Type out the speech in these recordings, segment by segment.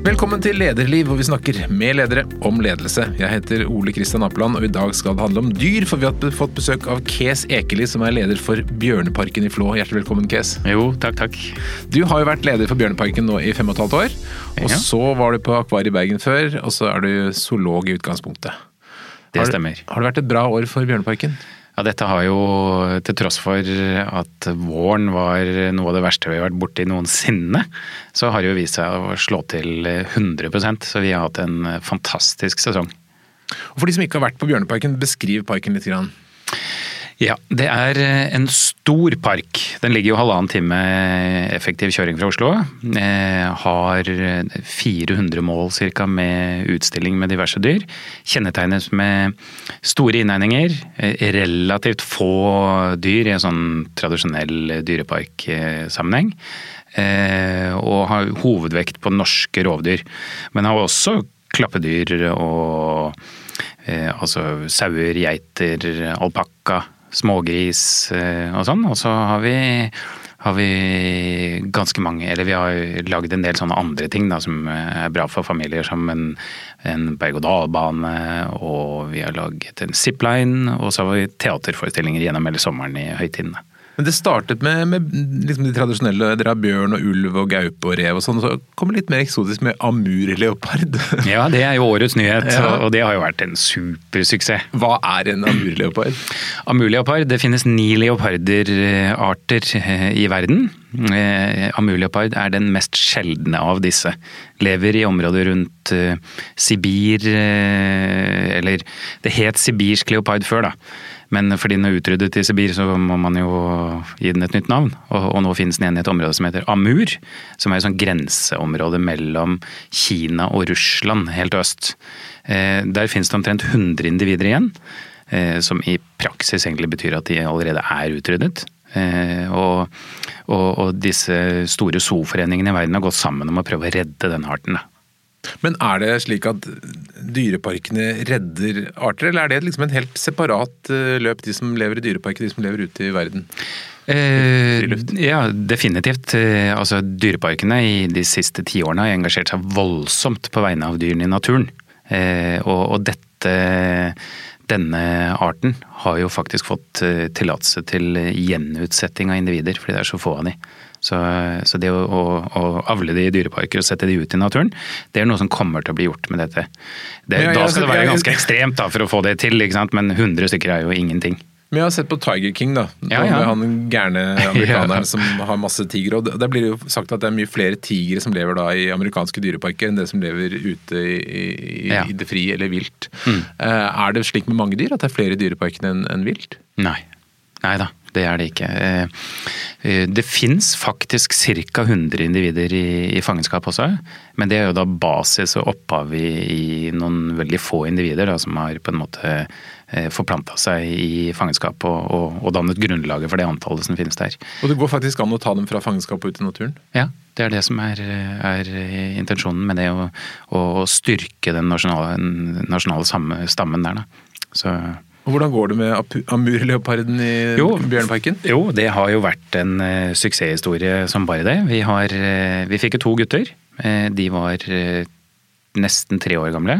Velkommen til Lederliv, hvor vi snakker med ledere om ledelse. Jeg heter Ole Kristian Apeland, og i dag skal det handle om dyr, for vi har fått besøk av Kes Ekeli, som er leder for Bjørneparken i Flå. Hjertelig velkommen, Kes. Jo, takk, takk. Du har jo vært leder for Bjørneparken nå i fem og et halvt år. Og Ja. så var du på Akvariet i Bergen før, og så er du zoolog i utgangspunktet. Det Har- stemmer. Har det vært et bra år for Bjørneparken? Ja, dette har jo, til tross for at våren var noe av det verste vi har vært borti noensinne, så har det jo vist seg å slå til 100% så vi har hatt en fantastisk sesong. Og For de som ikke har vært på Bjørneparken, beskriv parken litt. Grann. Ja, det er en stor park. Den ligger jo halvannen time effektiv kjøring fra Oslo. Eh, har 400 mål ca. med utstilling med diverse dyr. Kjennetegnes med store innegninger, eh, relativt få dyr i en sånn tradisjonell dyreparksammenheng. Eh, og har hovedvekt på norske rovdyr. Men har også klappedyr og eh, altså sauer, geiter, alpakka, smågris eh, og sånn. Og så har vi, har vi ganske mange, eller vi har lagd en del sånne andre ting da, som er bra for familier, som en, en berg-og-dal-bane, og vi har laget en zipline, og så har vi teaterforestillinger gjennom hele sommeren i høytidene. Men det startet med, med liksom de tradisjonelle. Dere har bjørn og ulv og gaupe og rev og sånn. Så kommer det litt mer eksotisk med amurleopard. Ja, det er jo årets nyhet, Ja. og det har jo vært en supersuksess. Hva er en amurleopard? Amurleopard, det finnes ni leoparderarter eh, i verden. Eh, Amurleopard er den mest sjeldne av disse. Lever i området rundt eh, Sibir, eller det het sibirsk leopard før, da. Men fordi den er utryddet i Sibir, så må man jo gi den et nytt navn. Og, og nå finnes den igjen i et område som heter Amur, som er et sånt grenseområde mellom Kina og Russland, helt øst. Eh, der finnes det omtrent 100 individer igjen. Eh, som i praksis egentlig betyr at de allerede er utryddet. Eh, og, og, og disse store zooforeningene i verden har gått sammen om å prøve å redde denne arten. Da. Men er det slik at dyreparkene redder arter, eller er det liksom en helt separat eh, løp, de som lever i dyreparker, de som lever ute i verden? Eh, ja, definitivt. Eh, Altså, dyreparkene i de siste tiårene har engasjert seg voldsomt på vegne av dyrene i naturen. Eh, og, og dette, denne arten har jo faktisk fått eh, tillatelse til gjenutsetting av individer, fordi det er så få av de. Så, så det å, å, å avle de i dyreparker og sette de ut i naturen, det er noe som kommer til å bli gjort med dette. Det, Ja, da altså, skal det være ganske ekstremt da, for å få det til, men 100 stykker er jo ingenting. Men jeg har sett på Tiger King, da. Ja, ja. Han gærne amerikaneren som har masse tigre. Og der blir det jo sagt at det er mye flere tigre som lever da i amerikanske dyreparker, enn det som lever ute i, i, Ja. i det frie eller vilt. Mm. Eh, Er det slik med mange dyr at det er flere i dyreparkene enn enn vilt? Nei. Nei da, det er det ikke. Eh, eh, Det fins faktisk ca. 100 individer i, fangenskap også. Men det er jo da basis og opphav i, i noen veldig få individer da, som har på en måte forplanta seg i fangenskap og, og, og dannet grunnlaget for det antallet som finnes der. Og det går faktisk an å ta dem fra fangenskap og ut i naturen? Ja, det er det som er, er intensjonen med det å, å styrke den nasjonale, nasjonale stammen der. Da. Så Hvordan går det med amurleoparden i Jo. Bjørneparken? Jo, det har jo vært en uh, suksesshistorie som bare det. Vi, har, uh, vi fikk jo to gutter. Uh, de var nesten tre år gamle.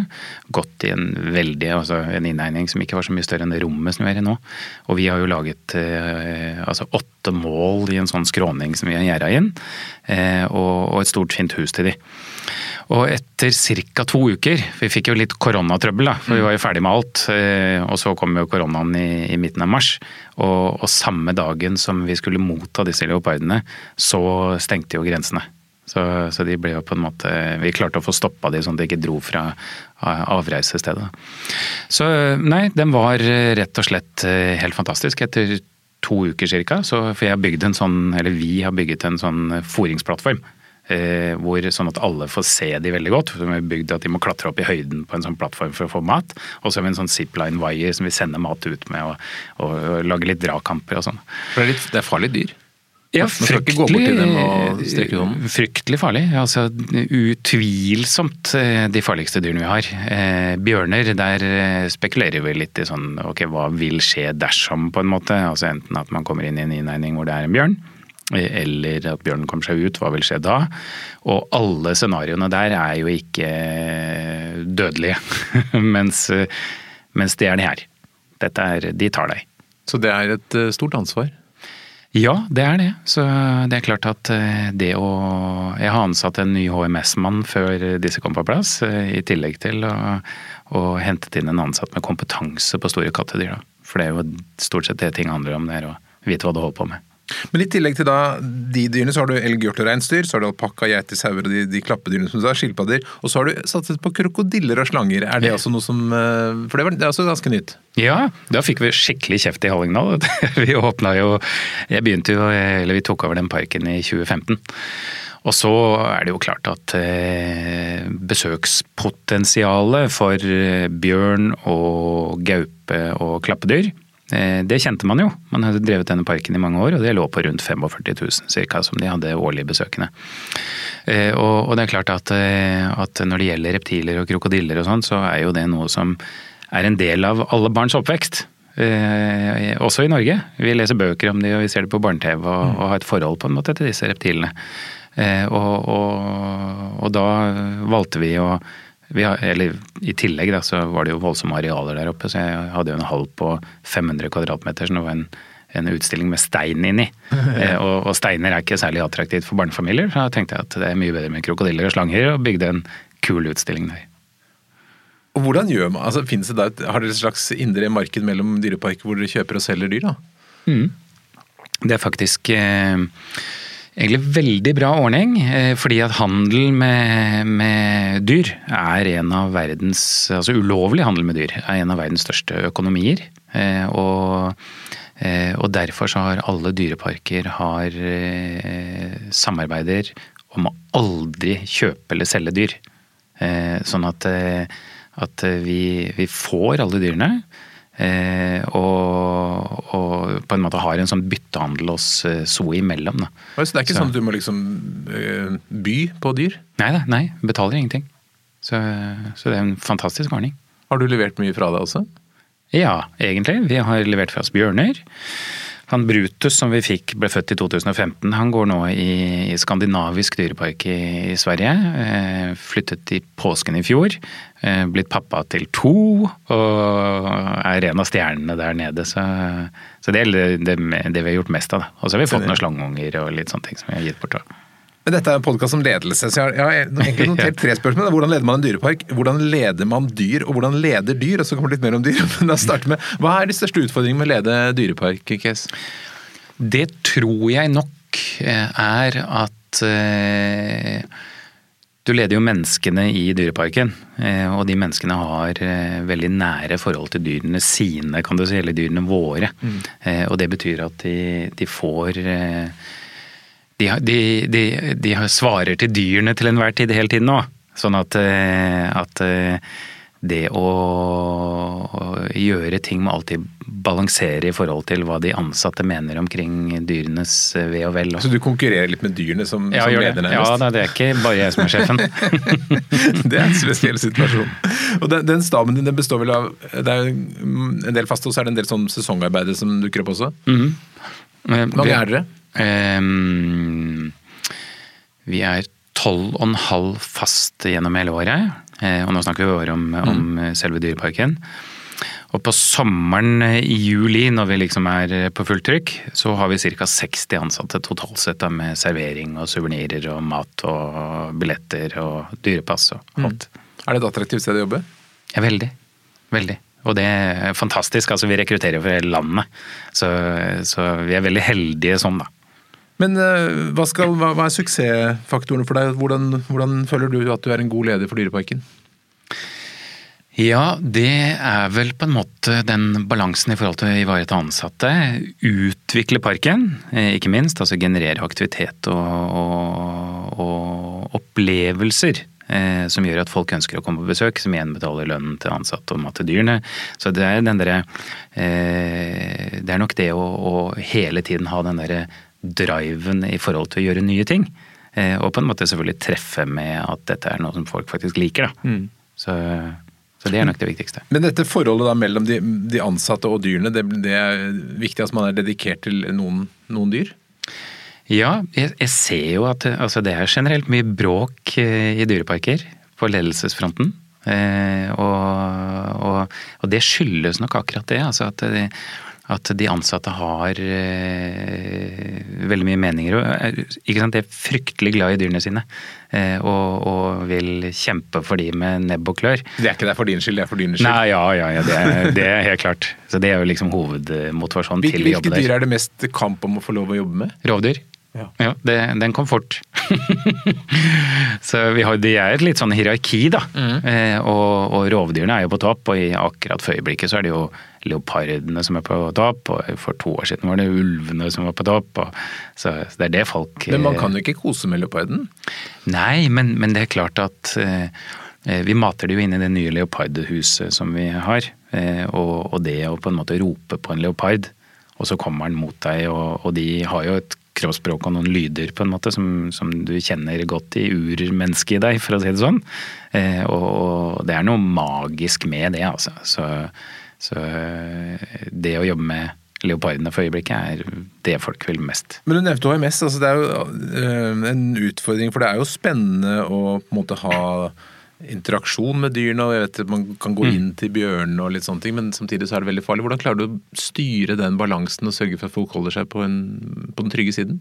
Gått i en veldig, altså en innegning som ikke var så mye større enn det rommet som vi er i nå. Og vi har jo laget eh, altså åtte mål i en sånn skråning som vi har gjerda inn. eh, og, og et stort, fint hus til de. Og etter ca. to uker, vi fikk jo litt koronatrøbbel, da, for vi var jo ferdig med alt. eh, Og så kom jo koronaen i, i midten av mars. Og, og samme dagen som vi skulle motta disse leopardene, så stengte jo grensene. Så, så de ble jo på en måte Vi klarte å få stoppa de sånn at de ikke dro fra avreisestedet. Så nei, den var rett og slett eh, helt fantastisk. Etter to uker cirka, så for jeg har bygd en sånn, eller vi har bygget en sånn foringsplattform. Eh, hvor, sånn at alle får se de veldig godt. Vi har bygd at De må klatre opp i høyden på en sånn plattform for å få mat. Og så har vi en sånn zipline wire som vi sender mat ut med, og, og, og lager litt dragkamper og sånn. Det er, det er farlige dyr. Ja, fryktelig. Fryktelig farlig. Altså, utvilsomt eh, de farligste dyrene vi har. Eh, bjørner, der eh, spekulerer vi litt i sånn ok, hva vil skje dersom, på en måte. Altså Enten at man kommer inn i en innegning hvor det er en bjørn, eller at bjørnen kommer seg ut, hva vil skje da? Og alle scenarioene der er jo ikke dødelige, mens, mens det er det her. Dette er, de tar deg. Så det er et eh, stort ansvar? Ja, det er det. Så det er klart at eh, det å Jeg har ansatt en ny HMS-mann før disse kom på plass, eh, i tillegg til å, å hentet inn en ansatt med kompetanse på store kattedyr. For det er jo stort sett det ting handler om, det er å vite hva du holder på med. Men i tillegg til da de dyrene, så har du elg, hjort og reinsdyr, så har du alpakka, geiter, sauer og de, de klappedyrene som du har, skilpadder. Og så har du satset på krokodiller og slanger. Er det også noe som eh, For det, var, det er også ganske nytt? Ja, da fikk vi skikkelig kjeft i Hallingdal. Vi åpna jo Jeg begynte jo, eller vi tok over den parken i 2015. Og så er det jo klart at eh, besøkspotensialet for eh, bjørn og gaupe og klappedyr det kjente man jo. Man hadde drevet denne parken i mange år, og det lå på rundt 45 000 cirka, som de hadde årlige besøkende. Eh, og, det er klart at, eh, at, når det gjelder reptiler og krokodiller og sånn, så er jo det noe som er en del av alle barns oppvekst. også i Norge. Vi leser bøker om de, og vi ser det på barne-TV og, og, har et forhold på en måte til disse reptilene. og, og, og da valgte vi å har, eller I tillegg da, så var det jo voldsomme arealer der oppe, så jeg hadde jo en hall på 500 kvadratmeter. Så det var en, en utstilling med stein inni. eh, og, og, steiner er ikke særlig attraktivt for barnefamilier. Så da tenkte jeg at det er mye bedre med krokodiller og slanger, og bygde en kul utstilling der. Og hvordan gjør man, altså finnes det da, Har dere et slags indre marked mellom dyreparker hvor dere kjøper og selger dyr? da? Mm. Det er faktisk eh, egentlig veldig bra ordning, eh, fordi at handel med, med, dyr er en av verdens Altså ulovlig handel med dyr er en av verdens største økonomier. Eh, og, eh, og derfor så har alle dyreparker har samarbeider om å aldri kjøpe eller selge dyr. Sånn at, at vi, vi får alle dyrene. Eh, og, og, på en måte har en sånn byttehandel oss eh, SOE imellom. Da. Så det er ikke så. sånn at du må liksom eh, by på dyr? Nei da, nei. Betaler ingenting. Så, så, det er en fantastisk ordning. Har du levert mye fra deg også? Ja, egentlig. Vi har levert fra oss bjørner. Han Brutus som vi fikk ble født i 2015, han går nå i, i skandinavisk dyrepark i, i Sverige. Eh, flyttet i påsken i fjor. Eh, blitt pappa til to og er en av stjernene der nede. Så, så det er det, det, vi har gjort mest av. Og så har vi fått noen slangeunger og litt sånne ting som vi har gitt bort. Også. Men dette er en podkast om ledelse, så jeg har, egentlig notert tre spørsmål. Hvordan leder man en dyrepark? Hvordan leder man dyr, og hvordan leder dyr? Og så kommer det litt mer om dyr. Men da starter med, Hva er de største utfordringene med å lede dyrepark, Kes? Det tror jeg nok eh, er at eh, du leder jo menneskene i dyreparken, eh, og de menneskene har veldig nære forhold til dyrene sine, kan du si, eller dyrene våre. Mm. Og det betyr at de, de får de, de, de, de, svarer til dyrene til enhver tid hele tiden nå. Sånn at, eh, at eh, det å gjøre ting må alltid balansere i forhold til hva de ansatte mener omkring dyrenes eh, ve og vel. Så du konkurrerer litt med dyrene som, ja, som leder nærmest? Ja, det er ikke bare jeg som er sjefen. det er en spesiell situasjon. Og den, den staben din den består vel av Det er en del faste, og så er det en del sånn sesongarbeidere som dukker opp også? Mm -hmm. Hvor mange er dere? Um, vi er tolv og en halv fast gjennom hele året. Eh, og nå snakker vi bare om, mm. selve dyreparken. Og på sommeren i juli, når vi liksom er på fullt trykk, så har vi ca. 60 ansatte totalt sett, med servering og suvenirer og mat og billetter og dyrepass og mm. alt. Mm. Er det et attraktivt sted å jobbe? Ja, veldig. Veldig. Og det er fantastisk. Altså, vi rekrutterer fra hele landet. Så, så vi er veldig heldige sånn, da. Men uh, hva, skal, hva, hva, er suksessfaktorene for deg? Hvordan, hvordan, føler du at du er en god leder for Dyreparken? Ja, det er vel på en måte den balansen i forhold til å ivareta ansatte. Utvikle parken, eh, ikke minst. Altså generere aktivitet og, og, og opplevelser eh, som gjør at folk ønsker å komme på besøk, som igjen betaler lønnen til ansatte og mat til dyrene. Så det er eh, Det er nok det å, å hele tiden ha den derre driven i forhold til å gjøre nye ting. Eh, og på en måte selvfølgelig treffe med at dette er noe som folk faktisk liker. Da. Mm. Så, så, det er nok det viktigste. Men dette forholdet da mellom de, de ansatte og dyrene, det, det, er viktig at man er dedikert til noen, noen dyr? Ja, jeg, jeg ser jo at altså det er generelt mye bråk i dyreparker på ledelsesfronten. Eh, og, og, og, det skyldes nok akkurat det. altså at, det, at de ansatte har eh, veldig mye meninger. Og, ikke sant, De er fryktelig glad i dyrene sine eh, og, og, vil kjempe for de med nebb og klør. Det er ikke det for din skyld, det er for dyrenes skyld? Nei, ja, ja, ja det, er, det, er, helt klart. Så Det er jo liksom hovedmotivasjonen til å jobbe der. Hvilke dyr er det mest kamp om å få lov å jobbe med? Rovdyr. Ja. ja det, den kom fort. så vi har, det er et litt sånn hierarki, da. Mm. Eh, og, og, rovdyrene er jo på topp, og i akkurat for øyeblikket så er det jo leopardene som er på topp. Og for to år siden var det ulvene som var på topp. Og, så, det er det folk Men man kan jo ikke kose med leoparden? Nei, men, men det er klart at eh, eh vi mater det jo inn i det nye leopardhuset som vi har. Eh, og, og, det å på en måte rope på en leopard, og så kommer den mot deg, og, og de har jo et kroppsspråk og noen lyder på en måte som, som du kjenner godt i urmennesket i deg, for å si det sånn. Eh, og det er noe magisk med det, altså. Så, så eh, det å jobbe med leopardene for øyeblikket er det folk vil mest. Men du nevnte HMS. altså Det er jo øh, en utfordring, for det er jo spennende å på en måte ha interaksjon med dyrene, og jeg vet at man kan gå mm. inn til bjørnene og litt sånne ting, men samtidig så er det veldig farlig. Hvordan klarer du å styre den balansen og sørge for at folk holder seg på, en, på den trygge siden?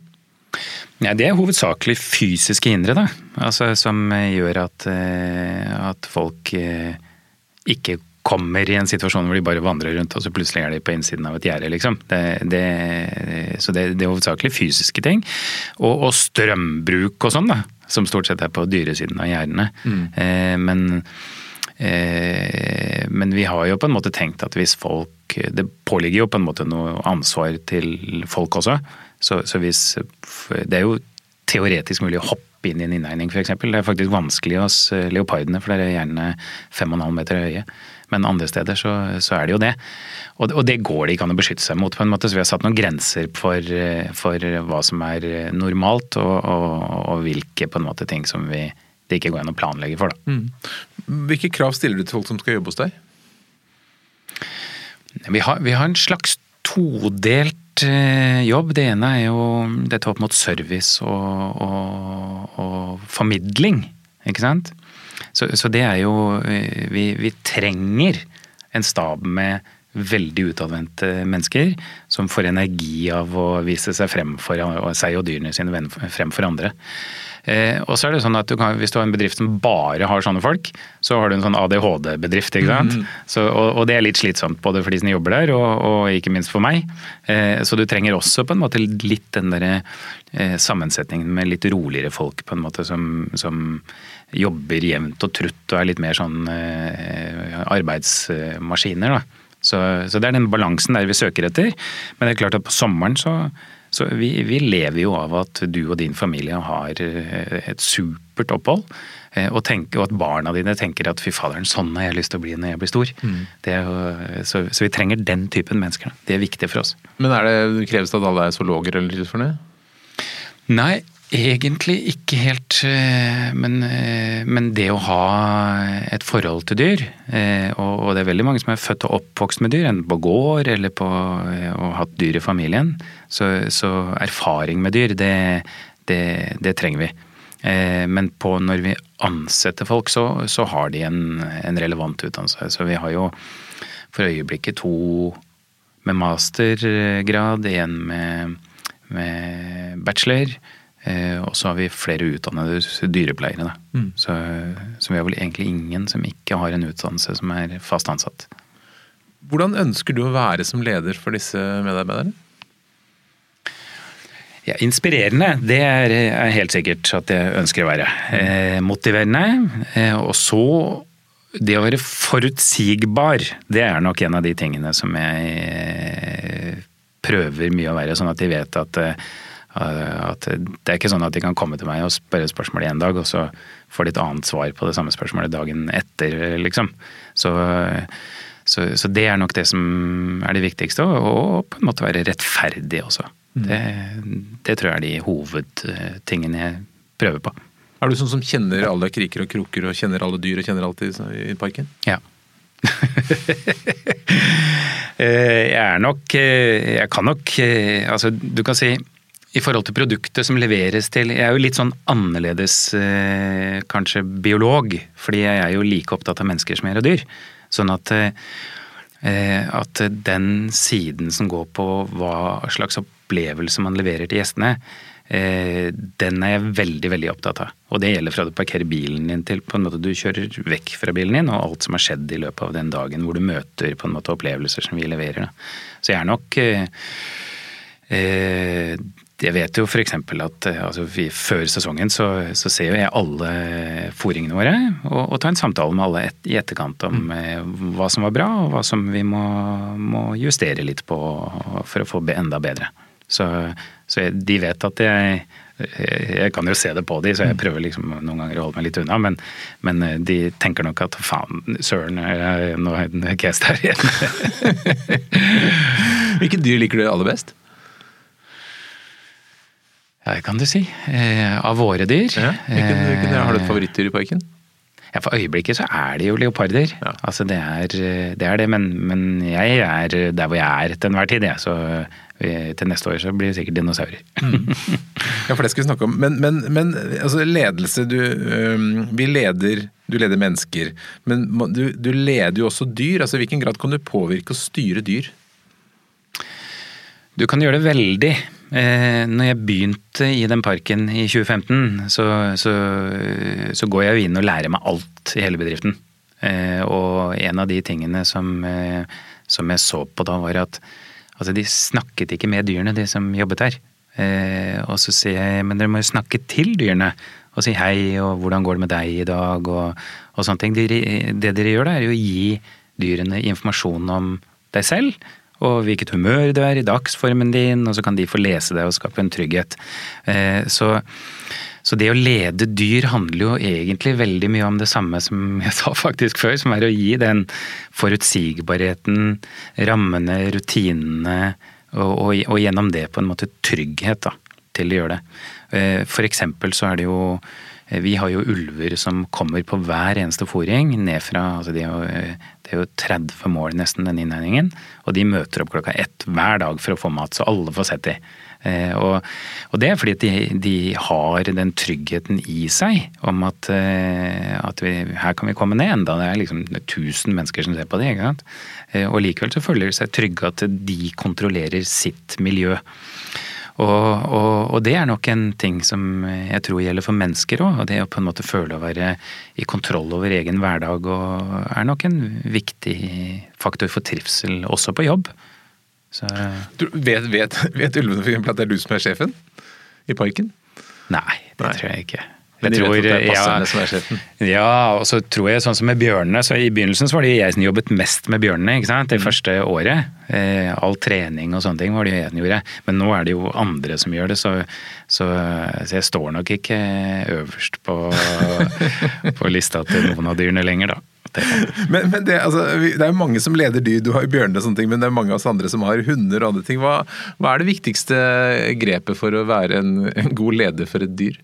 Ja, det er hovedsakelig fysiske hindre, da. Altså, som gjør at, eh, at folk eh, ikke kommer i en situasjon hvor de bare vandrer rundt og så plutselig er de på innsiden av et gjerde. Liksom. Det, det, så det, det, er hovedsakelig fysiske ting. Og, og strømbruk og sånn, da som stort sett er på dyresiden av gjerdene. Mm. Eh, men, eh, men vi har jo på en måte tenkt at hvis folk Det påligger jo på en måte noe ansvar til folk også. Så, så hvis Det er jo teoretisk mulig å hoppe inn i en innhegning f.eks. Det er faktisk vanskelig hos leopardene, for der er gjerne 5,5 meter høye. Men andre steder så, så er det jo det. Og, og, det går det ikke an å beskytte seg mot, på en måte. Så vi har satt noen grenser for, for hva som er normalt, og, og, og, hvilke på en måte ting som vi, det ikke går an å planlegge for. Da. Mm. Hvilke krav stiller du til folk som skal jobbe hos deg? Vi har, vi har en slags todelt eh, jobb. Det ene er jo dette opp mot service og, og, og formidling, ikke sant. Så, så, det er jo eh, vi, vi trenger en stab med veldig utadvendte mennesker som får energi av å vise seg frem for seg og dyrene sine frem for andre. Eh, og så er det sånn at du kan, Hvis du har en bedrift som bare har sånne folk, så har du en sånn ADHD-bedrift. ikke sant? Mm. Så, og, og, det er litt slitsomt både for de som jobber der, og, og ikke minst for meg. Eh, så du trenger også på en måte litt den der eh, sammensetningen med litt roligere folk på en måte som, som jobber jevnt og trutt og er litt mer sånn eh, arbeidsmaskiner. da. Så, så, det er den balansen der vi søker etter. Men det er klart at på sommeren så, så vi, vi, lever jo av at du og din familie har eh, et supert opphold. Eh, og, tenker, og at barna dine tenker at fy faderen, sånn har jeg lyst til å bli når jeg blir stor. Mm. Jo, så, så, vi trenger den typen mennesker. Det er viktig for oss. Men er det, kreves det at alle er zoologer eller for det? Nei, Egentlig ikke helt, eh, men, eh, men, det å ha et forhold til dyr eh, Og det er veldig mange som er født og oppvokst med dyr, enten på gård eller på ha hatt dyr i familien. Så, så erfaring med dyr, det, det, det trenger vi. Men på når vi ansetter folk, så, så har de en, en, relevant utdannelse. Så vi har jo for øyeblikket to med mastergrad, én med, med bachelor. Eh, og så har vi flere utdannede dyrepleiere. Mm. Så, så, vi har vel egentlig ingen som ikke har en utdannelse som er fast ansatt. Hvordan ønsker du å være som leder for disse medarbeiderne? Ja, inspirerende, det er, er, helt sikkert at jeg ønsker å være. Eh, motiverende. Eh, og så det å være forutsigbar, det er nok en av de tingene som jeg eh, prøver mye å være. Sånn at de vet at eh, at det er ikke sånn at de kan komme til meg og spørre spørsmål én dag, og så får de et annet svar på det samme spørsmålet dagen etter, liksom. Så, så, så det er nok det som er det viktigste, og, på en måte være rettferdig også. Mm. Det, det, tror jeg er de hovedtingene jeg prøver på. Er du sånn som kjenner alle kriker og kroker og kjenner alle dyr og kjenner alt i, i parken? Ja. Eh, jeg er nok eh, Jeg kan nok eh, Altså, du kan si i forhold til produktet som leveres til Jeg er jo litt sånn annerledes eh, kanskje biolog, fordi jeg er jo like opptatt av mennesker som jeg er av dyr. Sånn at, eh, at den siden som går på hva slags opplevelse man leverer til gjestene, eh, den er jeg veldig veldig opptatt av. Og det gjelder fra du parkerer bilen din til på en måte du kjører vekk fra bilen din, og alt som har skjedd i løpet av den dagen hvor du møter på en måte opplevelser som vi leverer. Da. Så jeg er nok eh, jeg vet jo f.eks. at eh, altså, vi, før sesongen så, så, ser jeg alle fòringene våre og, og tar en samtale med alle et, i etterkant om mm. eh, hva som var bra og hva som vi må, må justere litt på for å få enda bedre. Så, så jeg, de vet at jeg jeg kan jo se det på de, så jeg mm. prøver liksom noen ganger å holde meg litt unna. Men, men eh, de tenker nok at faen, søren, nå er det cast her igjen. Hvilke dyr liker du aller best? Ja, det kan du si. Eh, av våre dyr. Ja, hvilken, hvilken, har du et favorittdyr i parken? Ja, For øyeblikket så er det jo leoparder. Ja. Altså det er det, er det men, men, jeg er der hvor jeg er til enhver tid, jeg. Så til neste år så blir det sikkert dinosaurer. Mm. Ja, for det skal vi snakke om. Men, men, men altså ledelse du, Vi leder Du leder mennesker. Men du, du leder jo også dyr. altså I hvilken grad kan du påvirke og styre dyr? Du kan gjøre det veldig. Eh, når jeg begynte i den parken i 2015, så, så, så går jeg jo inn og lærer meg alt i hele bedriften. Eh, og en av de tingene som, eh, som jeg så på da, var at altså, de snakket ikke med dyrene, de som jobbet der. og så sier jeg men dere må jo snakke til dyrene og si hei og hvordan går det med deg i dag og, og sånne ting. Det, det dere gjør da, er jo å gi dyrene informasjon om deg selv og hvilket humør du er i dagsformen din, og så kan de få lese det og skape en trygghet. Eh, så, så det å lede dyr handler jo egentlig veldig mye om det samme som jeg sa faktisk før, som er å gi den forutsigbarheten, rammene, rutinene, og, og, og gjennom det på en måte trygghet da, til å gjøre det. Eh, for eksempel så er det jo vi har jo ulver som kommer på hver eneste fòring ned fra altså det, er Det er jo 30 mål nesten, den innhegningen. Og de møter opp klokka ett hver dag for å få mat, så alle får sett de. Eh, og, og, det er fordi de, de, har den tryggheten i seg om at, eh, at vi, her kan vi komme ned, enda det er liksom 1000 mennesker som ser på det. ikke sant? Og likevel så føler de seg trygge at de kontrollerer sitt miljø. Og, og, og, det er nok en ting som jeg tror gjelder for mennesker òg. Og det å på en måte føle å være i kontroll over egen hverdag og er nok en viktig faktor for trivsel også på jobb. Så, du, vet, vet, vet ulvene f.eks. at det er du som er sjefen i parken? Nei, det Nei. tror jeg ikke. Men de vet at det er passerne ja, som er sjefen? Ja, og så tror jeg sånn som med bjørnene. så I begynnelsen så var det jeg som jobbet mest med bjørnene ikke sant? det mm. første året. Eh, all trening og sånne ting var det jeg som gjorde. Men nå er det jo andre som gjør det, så, så, så jeg står nok ikke øverst på, på, lista til noen av dyrene lenger, da. Det. Men, men det, altså, det, er mange som leder dyr, du har jo bjørnene og sånne ting, men det er mange av oss andre som har hunder og andre ting. Hva, hva er det viktigste grepet for å være en, en god leder for et dyr?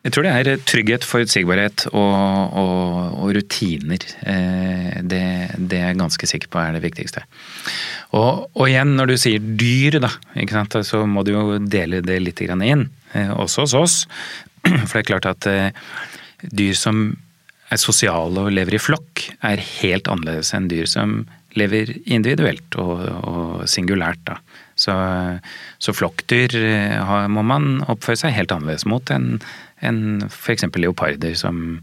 Jeg tror det er trygghet, forutsigbarhet og, og, og rutiner. Eh, det, det, er jeg ganske sikker på er det viktigste. Og, og igjen, når du sier dyr, da, så må du jo dele det litt inn. Eh, også hos oss. For det er klart at eh, dyr som er sosiale og lever i flokk, er helt annerledes enn dyr som lever individuelt og, og singulært. Da. Så, så flokkdyr må man oppføre seg helt annerledes mot enn enn f.eks. leoparder som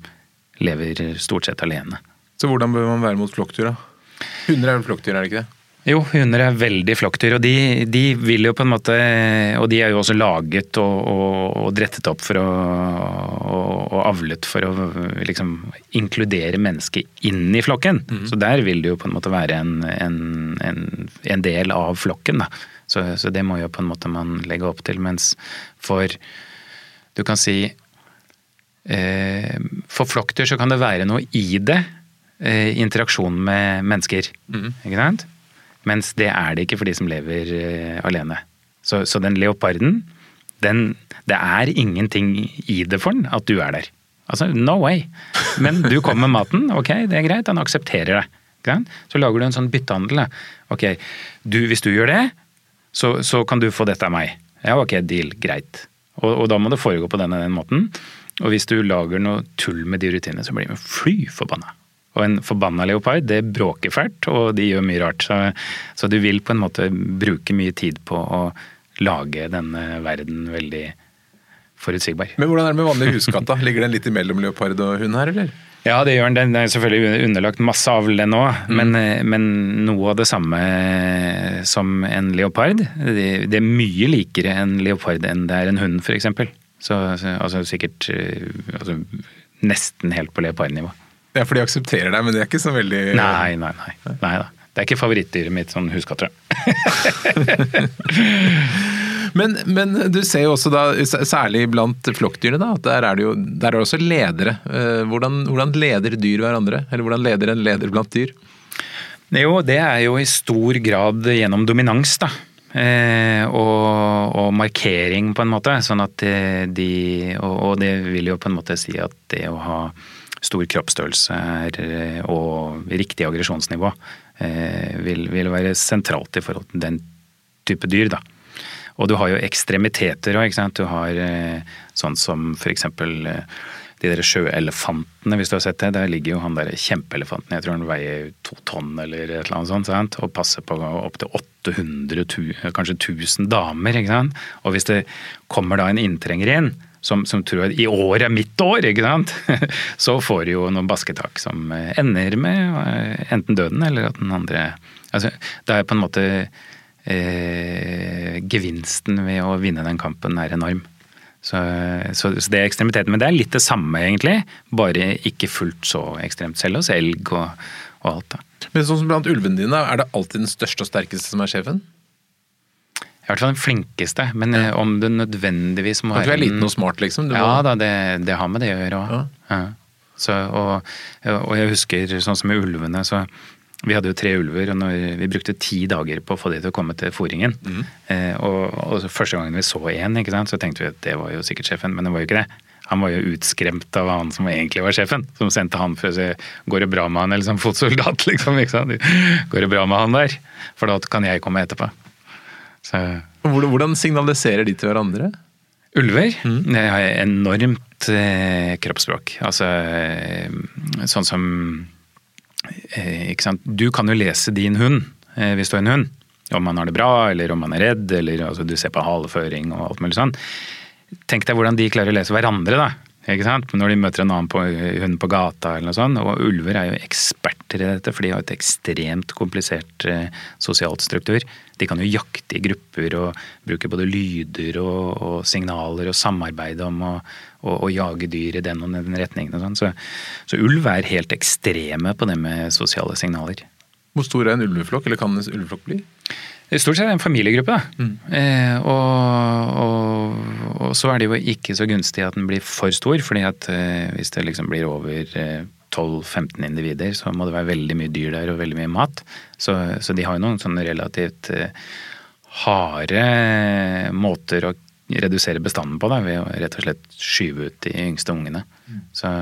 lever stort sett alene. Så hvordan bør man være mot flokkdyr, da? Hunder er vel flokkdyr, er det ikke det? Jo, hunder er veldig flokkdyr, og de, de, vil jo på en måte Og de er jo også laget og, og, og drettet opp for å og, og, avlet for å liksom inkludere mennesket inn i flokken. Mm. Så der vil det jo på en måte være en, en, en, en del av flokken, da. Så, så, det må jo på en måte man legge opp til. Mens for Du kan si Eh, for flokkdyr så kan det være noe i det, eh, interaksjon med mennesker. Mm. Ikke sant? Mens det er det ikke for de som lever eh, alene. Så, så den leoparden, den, det er ingenting i det for den at du er der. Altså, no way! Men du kommer med maten, ok, det er greit, han aksepterer det. Så lager du en sånn byttehandel. Ok, du, hvis du gjør det, så, så, kan du få dette av meg. Ja, ok, deal, greit. Og, og da må det foregå på denne den måten. Og hvis du lager noe tull med de rutinene, så blir de fly forbanna. Og en forbanna leopard, det bråker fælt, og de gjør mye rart. Så, så, du vil på en måte bruke mye tid på å lage denne verden veldig forutsigbar. Men hvordan er det med vanlig huskatt, da? Ligger den litt imellom leopard og hund her, eller? Ja, det gjør den. Den er selvfølgelig underlagt masse avl, den òg. Mm. Men, men, noe av det samme som en leopard. Det, det, er mye likere en leopard enn det er en hund, f.eks. Så, altså sikkert altså, nesten helt på leopardnivå. Ja, for de aksepterer deg, men det er ikke så veldig Nei, nei, nei. nei da. Det er ikke favorittdyret mitt sånn huskatt, men, men, du ser jo også da, særlig blant flokkdyrene, da, at der er det jo der er det også ledere. Eh, hvordan, hvordan, leder dyr hverandre? Eller hvordan leder en leder blant dyr? Jo, det er jo i stor grad gjennom dominans, da. Eh, og, og, markering, på en måte. Sånn at de og, og, det vil jo på en måte si at det å ha stor kroppsstørrelse er, og riktig aggresjonsnivå eh, vil, vil, være sentralt i forhold til den type dyr. da. Og du har jo ekstremiteter òg. Du har eh, sånn som f.eks. Eh, de der sjøelefantene, hvis du har sett det. Der ligger jo han der kjempeelefanten, jeg tror han veier to tonn eller et eller annet sånt, og passer på opptil 800, kanskje 1000 damer. ikke sant? Og hvis det kommer da en inntrenger inn, som, som, tror at i år er mitt år, ikke sant? så får du jo noen basketak som ender med enten døden eller at den andre altså, Det er på en måte eh, Gevinsten ved å vinne den kampen er enorm. Så, så, så, det er ekstremiteten. Men det er litt det samme, egentlig. Bare ikke fullt så ekstremt selv hos elg og, og alt. da. Men sånn som blant ulvene dine, er det alltid den største og sterkeste som er sjefen? I hvert fall den flinkeste, men ja. Eh, om det nødvendigvis må være Du er liten og smart, liksom? Må... Ja da, det, det, har med det å gjøre òg. Ja. Ja. Og, og, jeg husker sånn som med ulvene, så vi hadde jo tre ulver, og vi brukte ti dager på å få de til å komme til fòringen. Mm. Eh, og, og, første gangen vi så én, så tenkte vi at det var jo sikkert sjefen, men det var jo ikke det. Han var jo utskremt av han som egentlig var sjefen, som sendte han for å si går det bra med han, eller som fotsoldat, liksom. Går det bra med han der? For da kan jeg komme etterpå. Så. Hvordan signaliserer de til hverandre? Ulver mm. har enormt eh, kroppsspråk. Altså eh, sånn som? Du kan jo lese din hund eh, hvis du har en hund. Om han har det bra, eller om han er redd, eller altså, du ser på haleføring og alt mulig sånn. Tenk deg hvordan de klarer å lese hverandre, da. Når de møter en annen på, hund på gata eller noe sånt. Og ulver er jo eksperter i dette, for de har et ekstremt komplisert eh, sosialt struktur. De kan jo jakte i grupper og bruke både lyder og, og signaler og samarbeide om å, og, og jage dyr i den og den retningen. Og sånn. så, så, ulv er helt ekstreme på det med sosiale signaler. Hvor stor er en ulveflokk, eller kan en ulveflokk bli? Stort sett en familiegruppe. Mm. Eh, og, og, og, så er det jo ikke så gunstig at den blir for stor, fordi at eh, hvis det liksom blir over eh, 12-15 individer, så må det være veldig mye dyr der og veldig mye mat. Så, så de har jo noen sånne relativt eh, harde måter å redusere bestanden på, da, ved å rett og slett skyve ut de yngste ungene. Mm. Så,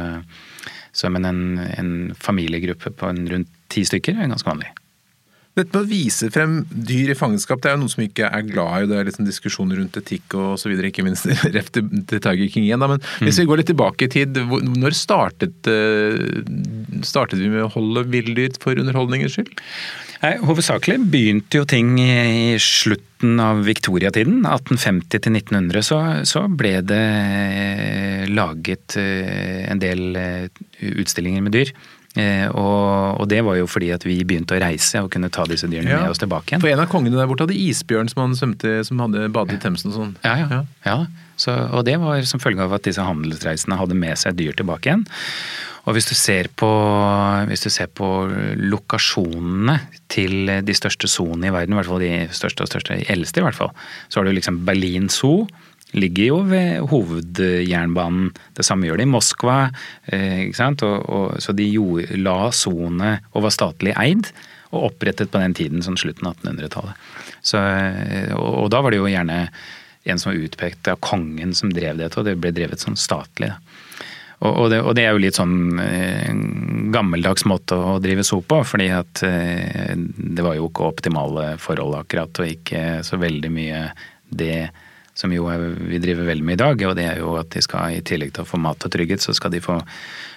så, men en, en, familiegruppe på en rundt ti stykker er ganske vanlig. Dette med å vise frem dyr i fangenskap, det er jo noe som ikke er glad i. Det er liksom diskusjoner rundt etikk og så videre, ikke minst ref til, til Tiger King igjen. Da. Men mm. hvis vi går litt tilbake i tid, når startet, eh, startet vi med å holde villdyr for underholdningens skyld? Nei, Hovedsakelig begynte jo ting i slutten av viktoriatiden. 1850 til 1900 så, så ble det laget eh, en del eh, utstillinger med dyr. Eh, og, og, det var jo fordi at vi begynte å reise og kunne ta disse dyrene ja. med oss tilbake igjen. For en av kongene der borte hadde isbjørn som, han svømte, som hadde badet i Themsen og sånn. Ja, ja. ja. Så, og det var som følge av at disse handelsreisene hadde med seg dyr tilbake igjen. Og hvis du ser på, hvis du ser på lokasjonene til de største soonene i verden, i hvert fall de største og største, de eldste i hvert fall, så har du liksom Berlin Zoo ligger jo ved hovedjernbanen. Det samme gjør de i Moskva. Eh? Og, og, så de gjorde, la Sone og var statlig eid, og opprettet på den tiden, sånn slutten av 1800-tallet. Eh, og, og, da var det jo gjerne en som var utpekt av kongen som drev dette, og det ble drevet sånn statlig. Og, det, og, det, er jo litt sånn eh, gammeldags måte å drive so på, fordi at eh, det var jo ikke optimale forhold akkurat, og ikke så veldig mye det som jo er, vi driver veldig med i dag. Og det er jo at de skal, i tillegg til å få mat og trygghet, så skal de få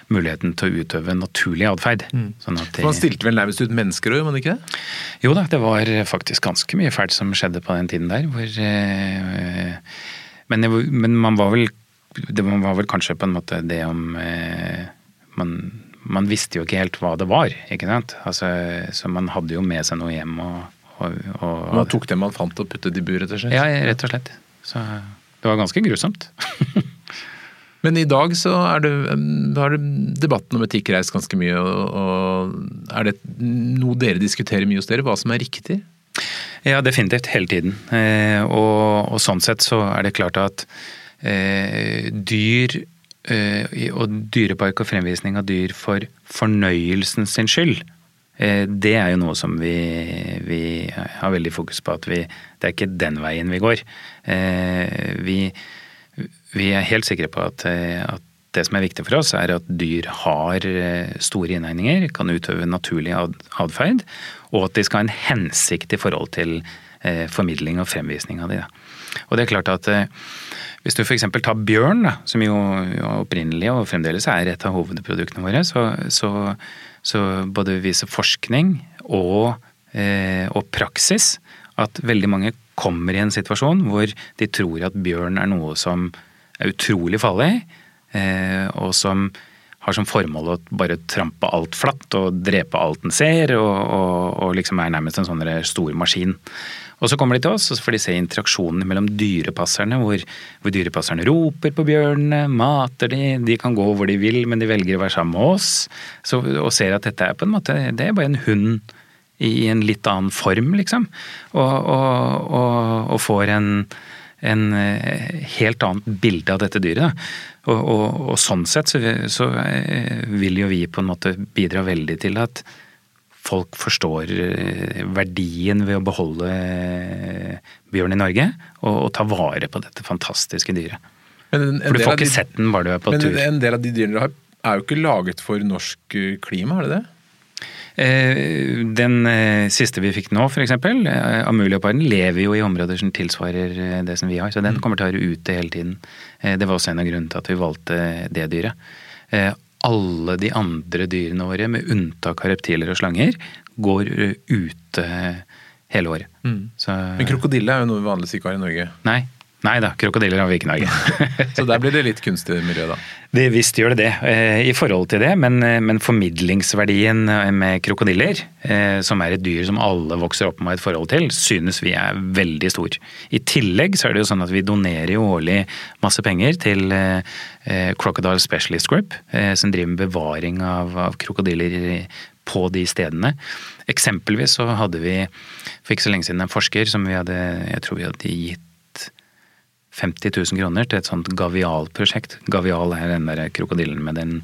muligheten til å utøve naturlig atferd. Mm. Sånn man stilte vel nærmest ut mennesker òg, gjorde man ikke det? Jo da, det var faktisk ganske mye fælt som skjedde på den tiden der. Hvor, eh, men, men, man var vel Det var vel kanskje på en måte det om eh, man, man visste jo ikke helt hva det var, ikke sant. Altså, så man hadde jo med seg noe hjem og, og, og Man tok det man fant og puttet i bur, rett og slett? Ja, rett og slett. Så det var ganske grusomt. Men i dag så er det, har debatten om etikk reist ganske mye. og Er det noe dere diskuterer mye hos dere, hva som er riktig? Ja, definitivt. Hele tiden. Eh, og, og, sånn sett så er det klart at eh, dyr eh, og dyrepark og fremvisning av dyr for fornøyelsen sin skyld, det er jo noe som vi, vi, har veldig fokus på. at vi, Det er ikke den veien vi går. Eh, vi vi er helt sikre på at, eh, at, det som er viktig for oss, er at dyr har eh, store innhegninger, kan utøve naturlig atferd, og at de skal ha en hensikt i forhold til eh, formidling og fremvisning av de. Og det er klart at eh, hvis du f.eks. tar bjørn, som jo opprinnelig og fremdeles er et av hovedproduktene våre, så, så, så både viser forskning og, eh, og praksis at veldig mange kommer i en situasjon hvor de tror at bjørn er noe som er utrolig farlig, eh, og som har som formål å bare trampe alt flatt og drepe alt den ser, og, og, og liksom er nærmest en sånn stor maskin. Og så kommer de til oss, og så får de se interaksjonen mellom dyrepasserne, hvor, hvor dyrepasserne roper på bjørnene, mater de, de kan gå hvor de vil, men de velger å være sammen med oss. Så, og ser at dette er på en måte, det er bare en hund i en litt annen form, liksom. Og, og, og får en en eh, helt annet bilde av dette dyret. Og, og, og sånn sett så, så, eh, vil jo vi på en måte bidra veldig til at folk forstår eh, verdien ved å beholde bjørn i Norge, og, og ta vare på dette fantastiske dyret. En, en For du får ikke de, sett den bare du er på men tur. Men en del av de dyrene du har, er jo ikke laget for norsk klima, er det det? Eh, den eh, siste vi fikk nå, f.eks., eh, Amuliaparden, lever jo i områder som tilsvarer det som vi har. Så den mm. kommer til å være ute hele tiden. Det var også en av grunnene til at vi valgte det dyret. Alle de andre dyrene våre, med unntak av reptiler og slanger, går ute hele året. Mm. Så, Men krokodille er jo noe vi vanligvis ikke har i Norge? Nei, Nei da, krokodiller har vi ikke i Norge. så der blir det litt kunstig miljø, da? Det Visst gjør det det, eh, i forhold til det. Men, eh, men formidlingsverdien eh, med krokodiller, som er et dyr som alle vokser opp med et forhold til, synes vi er veldig stor. I tillegg så er det jo sånn at vi donerer jo årlig masse penger til Crocodile Specialist Group, som driver med bevaring av, av krokodiller på de stedene. Eksempelvis så hadde vi for ikke så lenge siden en forsker som vi hadde, jeg tror vi hadde gitt 50 000 kroner til et sånt gavialprosjekt. Gavial er den der krokodillen med den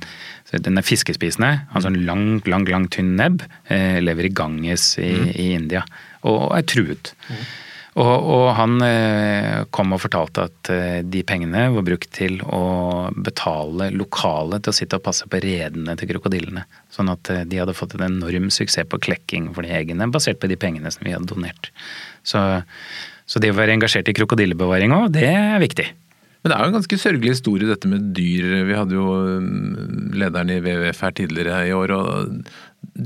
Den er fiskespisende, har sånn lang, lang, lang tynn nebb. Eh, lever i Ganges i, mm. i, India og er truet. Mm. Og, og, han eh, kom og fortalte at eh, de pengene var brukt til å betale lokale til å sitte og passe på redene til krokodillene. Sånn at de hadde fått en enorm suksess på klekking for de egne, basert på de pengene som vi hadde donert. Så så det å være engasjert i krokodillebevaring òg, det er viktig. Men det er jo en ganske sørgelig historie dette med dyr. Vi hadde jo mm, lederen i WWF her tidligere i år, og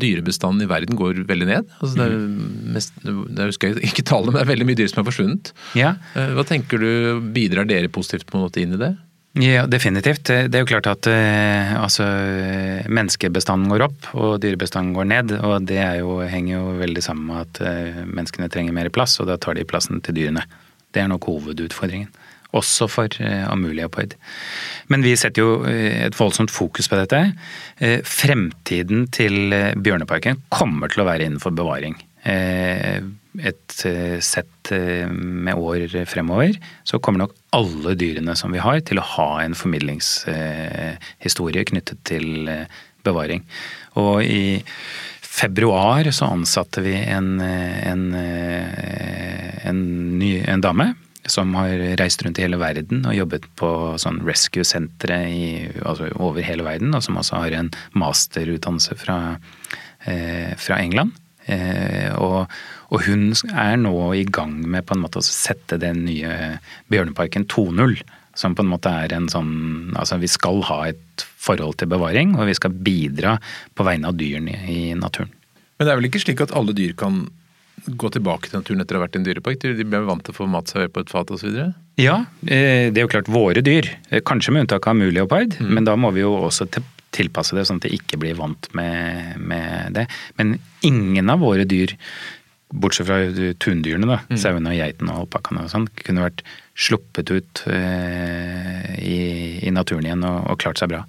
dyrebestanden i verden går veldig ned. Altså det, er mm. mest, det husker jeg ikke tallet, men det er veldig mye dyr som er forsvunnet. Ja. Eh, hva tenker du, bidrar dere positivt på en måte inn i det? Ja, definitivt. Det er jo klart at eh, altså, menneskebestanden går opp og dyrebestanden går ned. Og det jo, henger jo veldig sammen med at eh, menneskene trenger mer plass, og da tar de plassen til dyrene. Det er nok hovedutfordringen. Også for eh, amuliapod. Men vi setter jo et voldsomt fokus på dette. Fremtiden til Bjørneparken kommer til å være innenfor bevaring. Eh, et eh, sett eh, med år fremover, så kommer nok alle dyrene som vi har til å ha en formidlingshistorie knyttet til bevaring. Og i februar så ansatte vi en, en, en, ny, en dame som har reist rundt i hele verden og jobbet på sånn rescue-sentre altså over hele verden, og som også har en masterutdannelse fra, fra England. Og, og, hun er nå i gang med på en måte å sette den nye Bjørneparken 2.0. Som på en måte er en sånn Altså vi skal ha et forhold til bevaring, og vi skal bidra på vegne av dyrene i naturen. Men det er vel ikke slik at alle dyr kan gå tilbake til naturen etter å ha vært i en dyrepark? De blir vant til å få mat servert på et fat osv.? Ja, det er jo klart våre dyr. Kanskje med unntak av muleopard, mm. men da må vi jo også tilpasse det sånn at de ikke blir vant med, med det. Men ingen av våre dyr bortsett fra tundyrene, da, mm. sauene og geitene og alpakkaene og sånn, kunne vært sluppet ut eh, i, i, naturen igjen og, og, klart seg bra.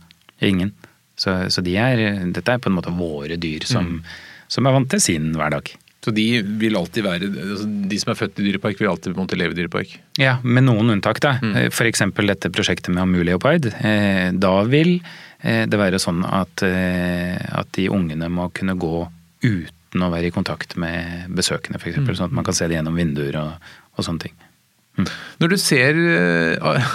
Ingen. Så, så de er, dette er på en måte våre dyr som, mm. som er vant til sin hverdag. Så de vil alltid være, altså de som er født i dyrepark, vil alltid måtte leve i dyrepark? Ja, med noen unntak. da. Mm. F.eks. dette prosjektet med Amuleopard. Eh, da vil eh, det være sånn at, eh, at de ungene må kunne gå uten å være i kontakt med besøkende, f.eks. Mm. Sånn at man kan se det gjennom vinduer og, og sånne ting. Mm. Når du ser uh,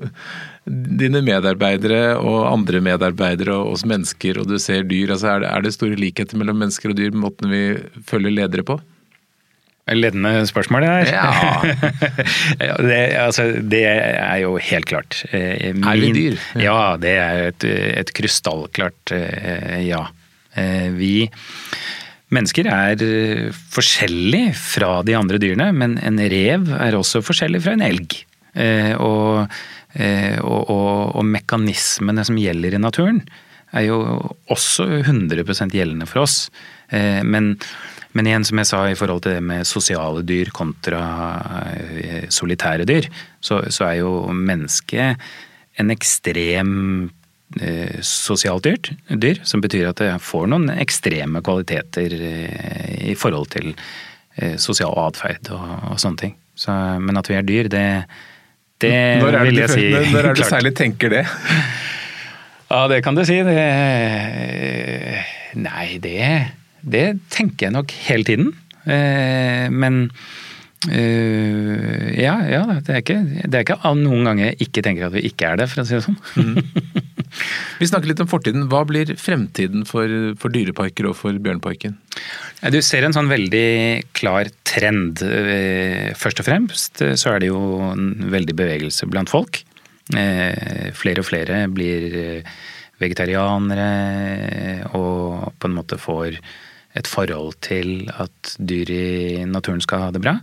dine medarbeidere og andre medarbeidere og oss mennesker, og du ser dyr, altså er, det, er det store likheter mellom mennesker og dyr måten vi følger ledere på? Ledende spørsmål, det her. Ja. det, altså, det, er jo helt klart. Eh, Min, er vi dyr? Ja, det er et, et krystallklart eh, ja. Vi Mennesker er forskjellige forskjellig fra de andre dyrene, men en rev er også forskjellig fra en elg. Eh, og, eh, og, og, og mekanismene som gjelder i naturen, er jo også 100 gjeldende for oss. Men, men, igjen, som jeg sa i forhold til det med sosiale dyr kontra solitære dyr, så, så er jo mennesket en ekstrem Eh, sosialt dyrt, dyr, som betyr at det får noen ekstreme kvaliteter eh, i forhold til eh, sosial atferd og, og, sånne ting. Så, men at vi er dyr, det, det vil jeg si Når er det du særlig tenker det? Ja, det kan du si. Det, nei, det, det tenker jeg nok hele tiden. Men ja, ja det, er ikke, det er ikke noen ganger jeg ikke tenker at vi ikke er det, for å si det sånn. Mm. Vi snakker litt om fortiden. Hva blir fremtiden for, for dyreparker og for Bjørnparken? Du ser en sånn veldig klar trend. Eh, først og fremst eh, så er det jo en veldig bevegelse blant folk. Eh, flere og flere blir vegetarianere og på en måte får et forhold til at dyr i naturen skal ha det bra.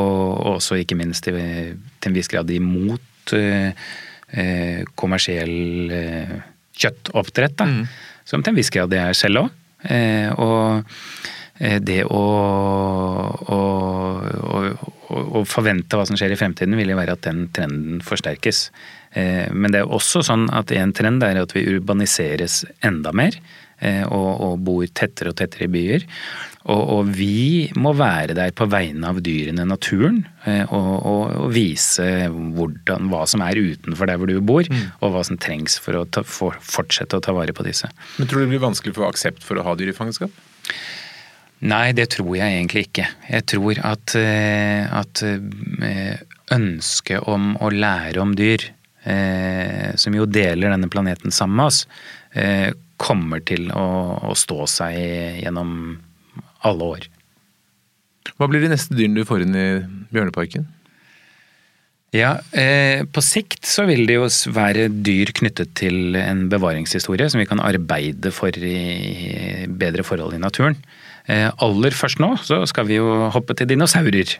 Og også ikke minst til en viss grad imot eh, kommersiell eh, kjøttoppdrett. Da, mm. Som til en viss grad det er selv òg. Eh, og eh, det å, å, å, å, forvente hva som skjer i fremtiden, vil jo være at den trenden forsterkes. Eh, men det er også sånn at en trend er at vi urbaniseres enda mer. Eh, og, og bor tettere og tettere i byer. Og, og, vi må være der på vegne av dyrene, naturen, eh, og, og, vise hvordan, hva som er utenfor der hvor du bor, mm. og hva som trengs for å ta, for, fortsette å ta vare på disse. Men Tror du det blir vanskelig for aksept for å ha dyr i fangenskap? Nei, det tror jeg egentlig ikke. Jeg tror at, eh, at ønsket om å lære om dyr, som jo deler denne planeten sammen med oss, kommer til å, å stå seg gjennom alle år. Hva blir de neste dyrene du får inn i Bjørneparken? Ja, eh, På sikt så vil det jo være dyr knyttet til en bevaringshistorie som vi kan arbeide for i bedre forhold i naturen. Eh, aller først nå så skal vi jo hoppe til dinosaurer.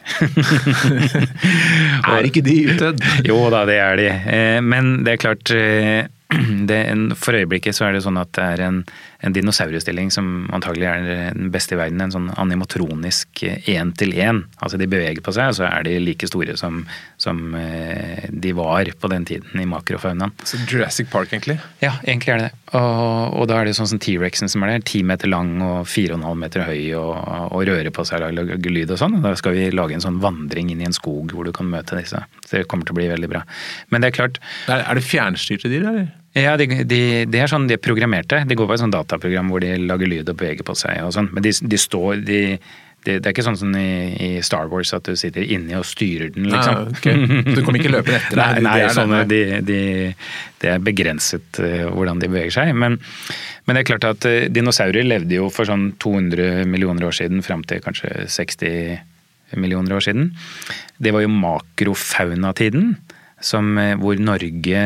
er ikke de utdødd? jo da, det er de. Eh, men det er klart eh, en, for øyeblikket så er det sånn at det er en, en dinosaurutstilling som antagelig er den beste i verden. En sånn animatronisk én-til-én. Altså de beveger på seg, og så er de like store som, som eh, de var på den tiden i makrofaunaen. Så Jurassic Park, egentlig? Ja, egentlig er det det. Og, og da er det sånn som T-rexen som er der. Ti meter lang og fire og en halv meter høy og, og rører på seg og lager lyd og sånn. Da skal vi lage en sånn vandring inn i en skog hvor du kan møte disse. Så det kommer til å bli veldig bra. Men det er klart Er det fjernstyrte dyr, eller? Ja, de, de, de, er sånn, de er programmerte. De går på et sånt dataprogram hvor de lager lyd og beveger på seg og sånn. Men de, de står de, det, er ikke sånn som i, i, Star Wars at du sitter inni og styrer den, liksom. Nei, okay. Du kommer ikke løpende etter deg? Nei, det, er sånne, de, de, det er begrenset uh, hvordan de beveger seg. Men, men, det er klart at uh, dinosaurer levde jo for sånn 200 millioner år siden fram til kanskje 60 millioner år siden. Det var jo makrofaunatiden. Som, uh, hvor Norge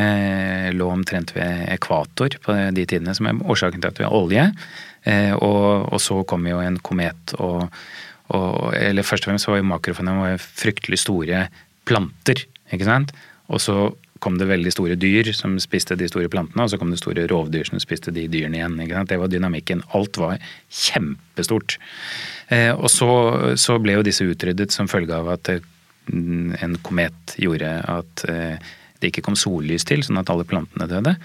lå omtrent ved ekvator på de tidene, som er årsaken til at vi har olje. Og, og så kom jo en komet og og, eller først og fremst var jo makrofauna fryktelig store planter. ikke sant? Og så kom det veldig store dyr som spiste de store plantene, og så kom det store rovdyr som spiste de dyrene igjen. Det var dynamikken. Alt var kjempestort. Eh, og så, så, ble jo disse utryddet som følge av at eh, en komet gjorde at eh, det ikke kom sollys til, sånn at alle plantene døde.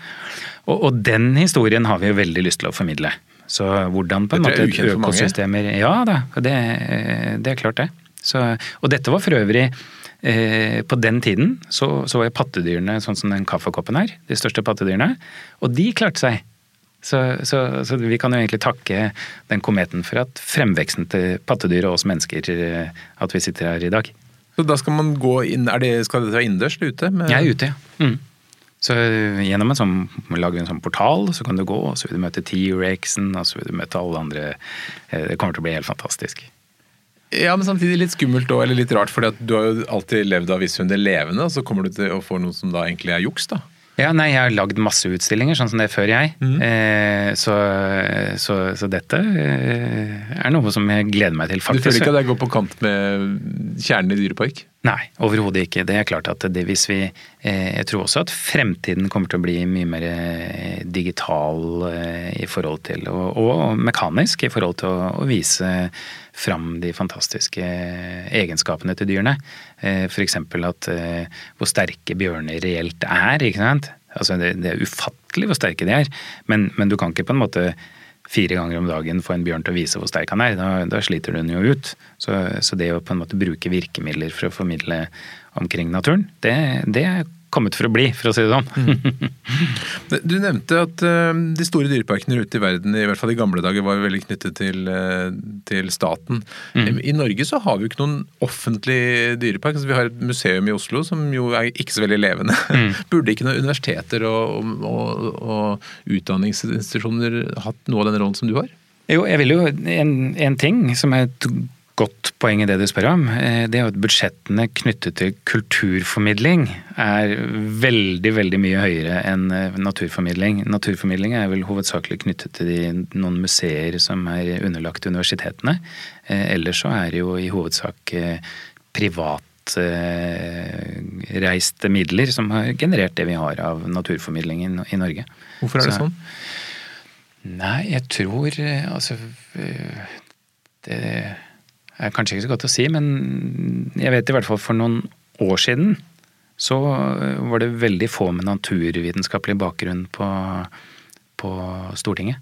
Og, og den historien har vi jo veldig lyst til å formidle. Så hvordan på en måte økosystemer Ja da, det, det, er klart det. Så, og dette var for øvrig eh, På den tiden så, så var pattedyrene sånn som den kaffekoppen her, de største pattedyrene. Og de klarte seg. Så, så, så, vi kan jo egentlig takke den kometen for at fremveksten til pattedyr og oss mennesker eh, at vi sitter her i dag. Så da skal man gå inn, er det, Skal dette være innendørs eller ute? Med... Jeg er ute, ja. Mm. Så gjennom en sånn, lager en sånn portal, så kan du gå, og så vil du møte T-rexen, og så vil du møte alle andre. Eh, det kommer til å bli helt fantastisk. Ja, men samtidig litt skummelt òg, eller litt rart, for du har jo alltid levd av visshundar levende, og så kommer du til å få noe som da egentlig er juks, da. Ja, nei, jeg har lagd masse utstillinger, sånn som det før jeg. Mm. Eh, så, så, så, dette eh, er noe som jeg gleder meg til, faktisk. Du føler ikke at det går på kant med kjernen i Dyrepark? Nei, overhodet ikke. Det er klart at det, hvis vi eh, Jeg tror også at fremtiden kommer til å bli mye mer eh, digital eh, i forhold til og, og, mekanisk i forhold til å, å vise fram de fantastiske egenskapene til dyrene. Eh, F.eks. eh, hvor sterke bjørner reelt er. ikke sant? Altså det, det er ufattelig hvor sterke de er, men, men, du kan ikke på en måte fire ganger om dagen få en bjørn til å vise hvor sterk han er. Da, da sliter den jo ut. Så, så, det å på en måte bruke virkemidler for å formidle omkring naturen, det, det kommet for å bli, for å si det sånn. Mm. Du nevnte at uh, de store dyreparkene ute i verden, i hvert fall i gamle dager, var veldig knyttet til, uh, til staten. Mm. I Norge så har vi jo ikke noen offentlig dyrepark. Altså, vi har et museum i Oslo som jo er ikke så veldig levende. Mm. Burde ikke noen universiteter og, og, og, utdanningsinstitusjoner hatt noe av den rollen som du har? Jo, jeg vil jo en, en ting som er godt poeng i det du spør om. Eh, det er at budsjettene knyttet til kulturformidling er veldig veldig mye høyere enn eh, naturformidling. Naturformidling er vel hovedsakelig knyttet til de, noen museer som er underlagt universitetene. Eh, ellers så er det jo i hovedsak privatreiste midler som har generert det vi har av naturformidling i Norge. Hvorfor er det så, sånn? Nei, jeg tror altså det er kanskje ikke så godt å si, men jeg vet i hvert fall for noen år siden så var det veldig få med naturvitenskapelig bakgrunn på, på Stortinget.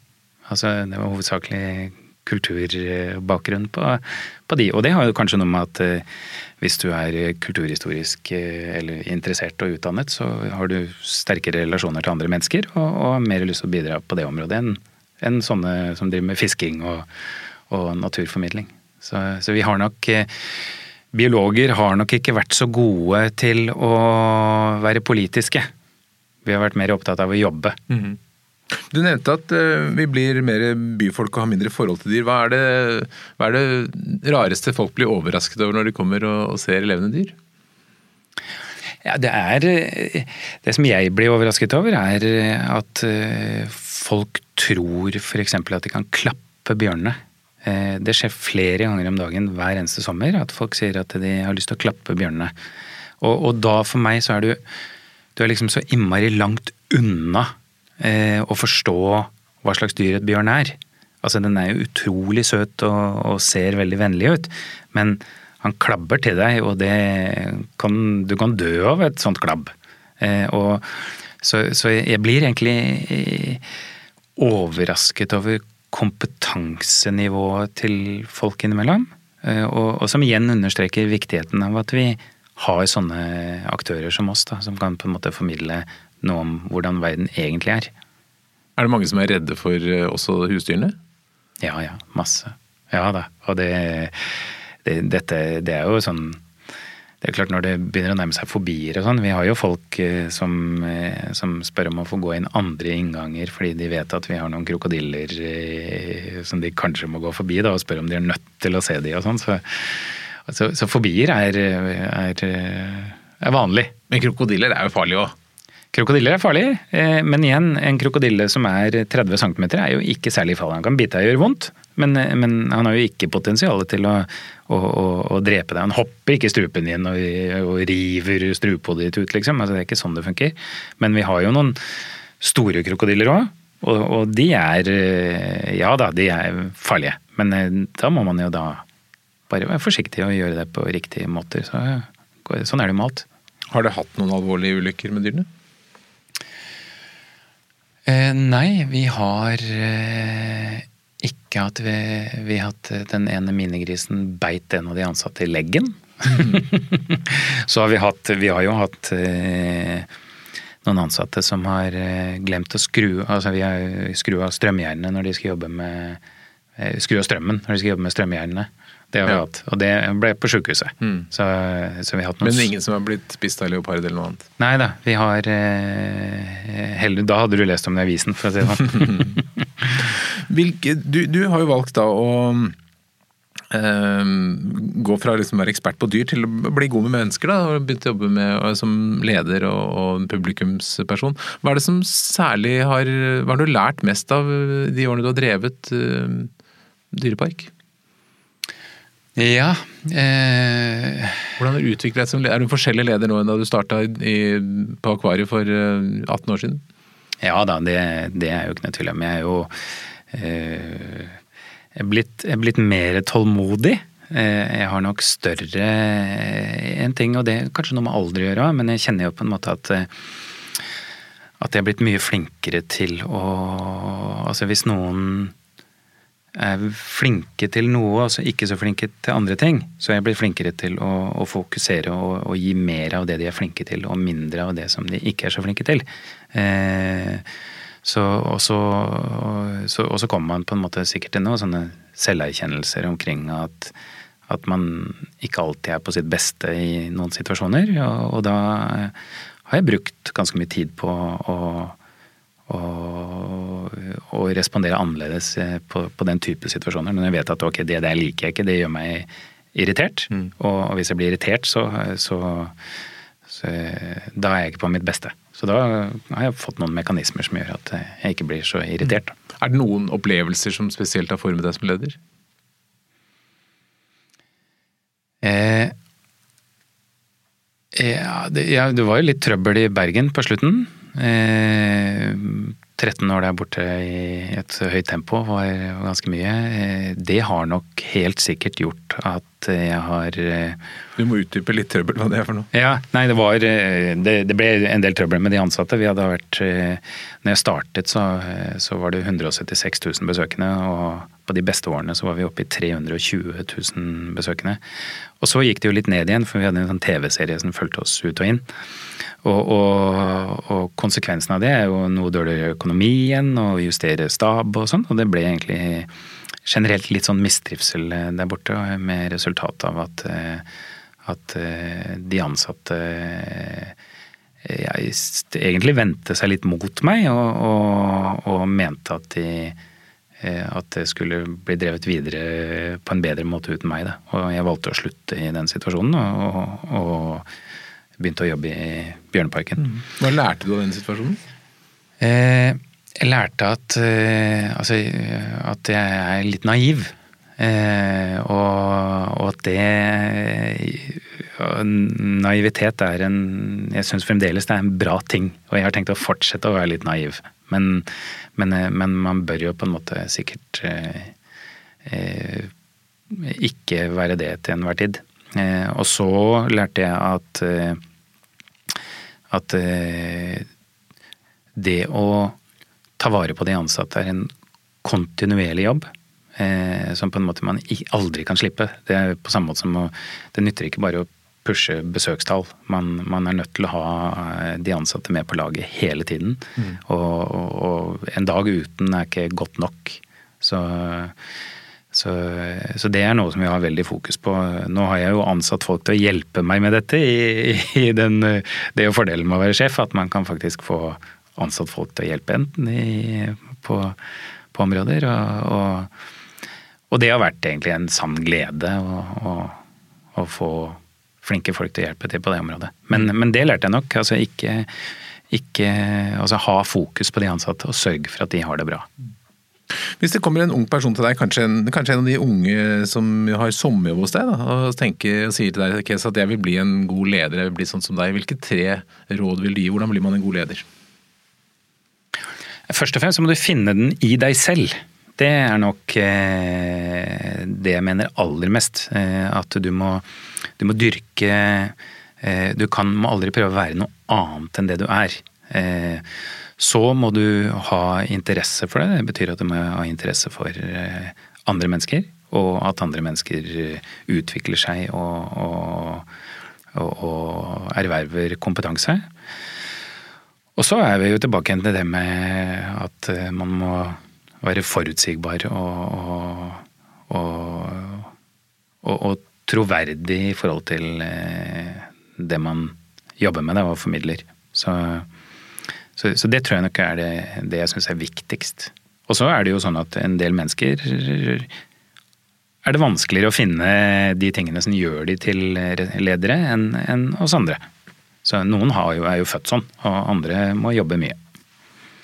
Altså det var hovedsakelig kulturbakgrunn på, på, de. Og det har jo kanskje noe med at eh, hvis du er kulturhistorisk eh, eller interessert og utdannet, så har du sterkere relasjoner til andre mennesker og, og mer lyst til å bidra på det området enn, enn sånne som driver med fisking og, og naturformidling. Så, så vi har nok eh, Biologer har nok ikke vært så gode til å være politiske. Vi har vært mer opptatt av å jobbe. Mm -hmm. Du nevnte at uh, vi blir mer byfolk og har mindre forhold til dyr. Hva er, det, hva er det rareste folk blir overrasket over når de kommer og, og ser levende dyr? Ja, det er Det som jeg blir overrasket over, er at folk tror f.eks. at de kan klappe bjørnene. Eh, det skjer flere ganger om dagen hver eneste sommer at folk sier at de har lyst til å klappe bjørnene. Og, og da for meg så er du Du er liksom så innmari langt unna eh, å forstå hva slags dyr et bjørn er. Altså Den er jo utrolig søt og, og ser veldig vennlig ut, men han klabber til deg, og det kan, du kan dø av et sånt klabb. Eh, og, så, så jeg blir egentlig eh, overrasket over kompetansenivået til folk innimellom. Eh, og, og, som igjen understreker viktigheten av at vi har sånne aktører som oss, da, som kan på en måte formidle noe om hvordan verden egentlig er. Er det mange som er redde for eh, også husdyrene? Ja, ja. Masse. Ja da. Og det, det, dette, det er jo sånn det er klart Når det begynner å nærme seg fobier og sånn Vi har jo folk eh, som, eh, som, spør om å få gå inn andre innganger fordi de vet at vi har noen krokodiller eh, som de kanskje må gå forbi, da, og spør om de er nødt til å se de og sånn. Så, så, så, fobier er, er, er vanlig. Men krokodiller er jo farlig òg? Krokodiller er farlig, men igjen, en krokodille som er 30 cm er jo ikke særlig farlig. Han kan bite deg og gjøre vondt, men, men, han har jo ikke potensial til å, å, å, å, drepe deg. Han hopper ikke strupen din og, og river strupehodet ditt ut, liksom. Altså, det er ikke sånn det funker. Men vi har jo noen store krokodiller òg, og, og, de er Ja da, de er farlige. Men eh, da må man jo da bare være forsiktig og gjøre det på riktige måter. Så, sånn er det med alt. Har det hatt noen alvorlige ulykker med dyrene? Eh, nei, vi har eh, ikke at vi, vi at den ene minigrisen beit en av de ansatte i leggen. Mm. så har vi hatt Vi har jo hatt eh, noen ansatte som har eh, glemt å skru altså vi har skru av strømjernene når de skal jobbe med eh, Skru av strømmen når de skal jobbe med strømjernene. Det har vi ja. hatt. Og det ble på sjukehuset. Mm. Så, så vi har hatt noen... Men ingen som har blitt spist av leopard eller noe annet? Nei da. Vi har eh, heller, Da hadde du lest om det i avisen, for å si det sånn. Hvilke, du, du, har jo valgt da å eh, gå fra liksom å være ekspert på dyr til å bli god med mennesker. da, og Begynte å jobbe med, som leder og, og publikumsperson. Hva er det som særlig har Hva har du lært mest av de årene du har drevet uh, dyrepark? Ja eh... Hvordan har du utviklet deg som leder? Er du en forskjellig leder nå enn da du starta på Akvariet for 18 eh, år siden? Ja da, det, det er jo ikke noe tvil om. Jeg er jo eh, jeg er blitt, jeg er blitt mer tålmodig. Eh, jeg har nok større en ting, og det er kanskje noe med alder å gjøre, men jeg kjenner jo på en måte at eh, at jeg er blitt mye flinkere til å Altså hvis noen flinke til noe, altså ikke så flinke til andre ting, så er jeg blir flinkere til å, å fokusere og, og, gi mer av det de er flinke til, og mindre av det som de ikke er så flinke til. Eh, så, og, så, så, og så kommer man på en måte sikkert til noen sånne selverkjennelser omkring at, at man ikke alltid er på sitt beste i noen situasjoner. Og, og da har jeg brukt ganske mye tid på å og, og, respondere annerledes eh, på, på, den type situasjoner. Når jeg vet at ok, det der liker jeg ikke, det gjør meg irritert. Mm. Og, og, hvis jeg blir irritert, så, så, så, Da er jeg ikke på mitt beste. Så da har jeg fått noen mekanismer som gjør at jeg ikke blir så irritert. Mm. Er det noen opplevelser som spesielt har formet deg som leder? Eh, ja, det, ja, det var jo litt trøbbel i Bergen på slutten. 13 eh, år der borte i et høyt tempo var ganske mye. Eh, det har nok helt sikkert gjort at jeg har eh, Du må utdype litt trøbbel hva det er for noe? Ja, nei det var det, det, ble en del trøbbel med de ansatte. Vi hadde vært Når jeg startet så, så var det 176 000 besøkende, og på de beste årene så var vi oppe i 320 000 besøkende. Og så gikk det jo litt ned igjen, for vi hadde en sånn TV-serie som fulgte oss ut og inn. Og, og, og, konsekvensen av det er jo noe dårligere økonomi igjen, og justere stab og sånn. Og det ble egentlig generelt litt sånn mistrivsel der borte, med resultat av at, at de ansatte jeg egentlig vendte seg litt mot meg, og, og, og mente at, de, at det skulle bli drevet videre på en bedre måte uten meg. Da. Og jeg valgte å slutte i den situasjonen. og, og begynte å jobbe i Bjørneparken. Mm. Hva lærte du av den situasjonen? Eh, jeg lærte at, eh, altså, at jeg er litt naiv. Eh, og, og, at det Naivitet er en Jeg syns fremdeles det er en bra ting. Og jeg har tenkt å fortsette å være litt naiv. Men, men, eh, men man bør jo på en måte sikkert eh, eh ikke være det til enhver tid. Eh, og så lærte jeg at at det å ta vare på de ansatte er en kontinuerlig jobb. som på en måte man aldri kan slippe. Det er på samme måte som å Det nytter ikke bare å pushe besøkstall. Man, man, er nødt til å ha de ansatte med på laget hele tiden. Mm. Og, og, og, en dag uten er ikke godt nok. Så Så, så, det er noe som vi har veldig fokus på. Nå har jeg jo ansatt folk til å hjelpe meg med dette i, i den, det å fordelen med å være sjef. At man kan faktisk få ansatt folk til å hjelpe enten i, på, på, områder. Og, og, og, det har vært egentlig en sann glede å, å, få flinke folk til å hjelpe til på det området. Men, men det lærte jeg nok. Altså ikke, ikke altså ha fokus på de ansatte og sørge for at de har det bra. Hvis det kommer en ung person til deg, kanskje en, kanskje en av de unge som har sommerjobb hos deg, da, og, tenker, og sier til deg Kes, at jeg vil bli en god leder, jeg vil bli sånn som deg. Hvilke tre råd vil du gi? Hvordan blir man en god leder? Først og fremst må du finne den i deg selv. Det er nok eh, det jeg mener aller mest. Eh, at du må, du må dyrke eh, Du kan, må aldri prøve å være noe annet enn det du er. Eh, så må du ha interesse for det. Det betyr at du må ha interesse for eh, andre mennesker. Og at andre mennesker eh, utvikler seg og, og, og, og erverver kompetanse. Og så er vi jo tilbake igjen til det med at eh, man må være forutsigbar og, og, troverdig i forhold til det man jobber med det og formidler. Så så, så, det tror jeg nok er det, det jeg syns er viktigst. Og så er det jo sånn at en del mennesker er det vanskeligere å finne de tingene som gjør de til ledere, enn en oss andre. Så noen jo, er jo født sånn, og andre må jobbe mye.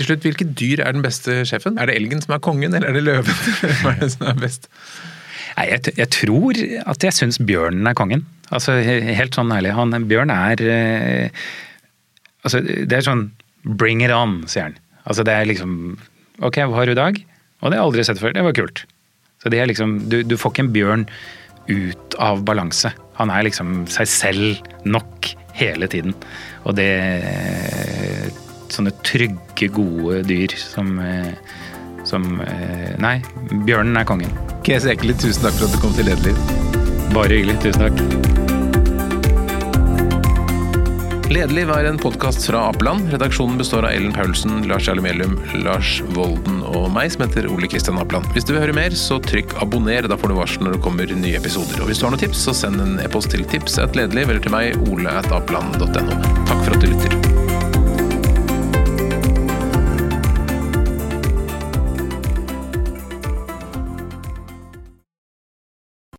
Til slutt, Hvilket dyr er den beste sjefen? Er det elgen som er kongen, eller er det løven? Hva er det som er best? Nei, jeg, jeg tror at jeg syns bjørnen er kongen. Altså, Helt sånn ærlig. Han, bjørn er eh, Altså, det er sånn Bring it on, sier han. Altså det er liksom Ok, hva har du i dag? Og det har jeg aldri sett før. Det var kult. Så det er liksom Du, du får ikke en bjørn ut av balanse. Han er liksom seg selv nok hele tiden. Og det Sånne trygge, gode dyr som som Nei, bjørnen er kongen. Kes Ekeli, tusen takk for at du kom til Lederliv. Bare hyggelig. Tusen takk. Lederliv er en podkast fra Apeland. Redaksjonen består av Ellen Paulsen, Lars Jarle Melum, Lars Volden og meg, som heter Ole Kristian Apeland. Hvis du vil høre mer, så trykk abonner. Da får du varsel når det kommer nye episoder. Og hvis du har noen tips, så send en e-post til tips at lederliv eller til meg, ole at apeland.no. Takk for at du lytter.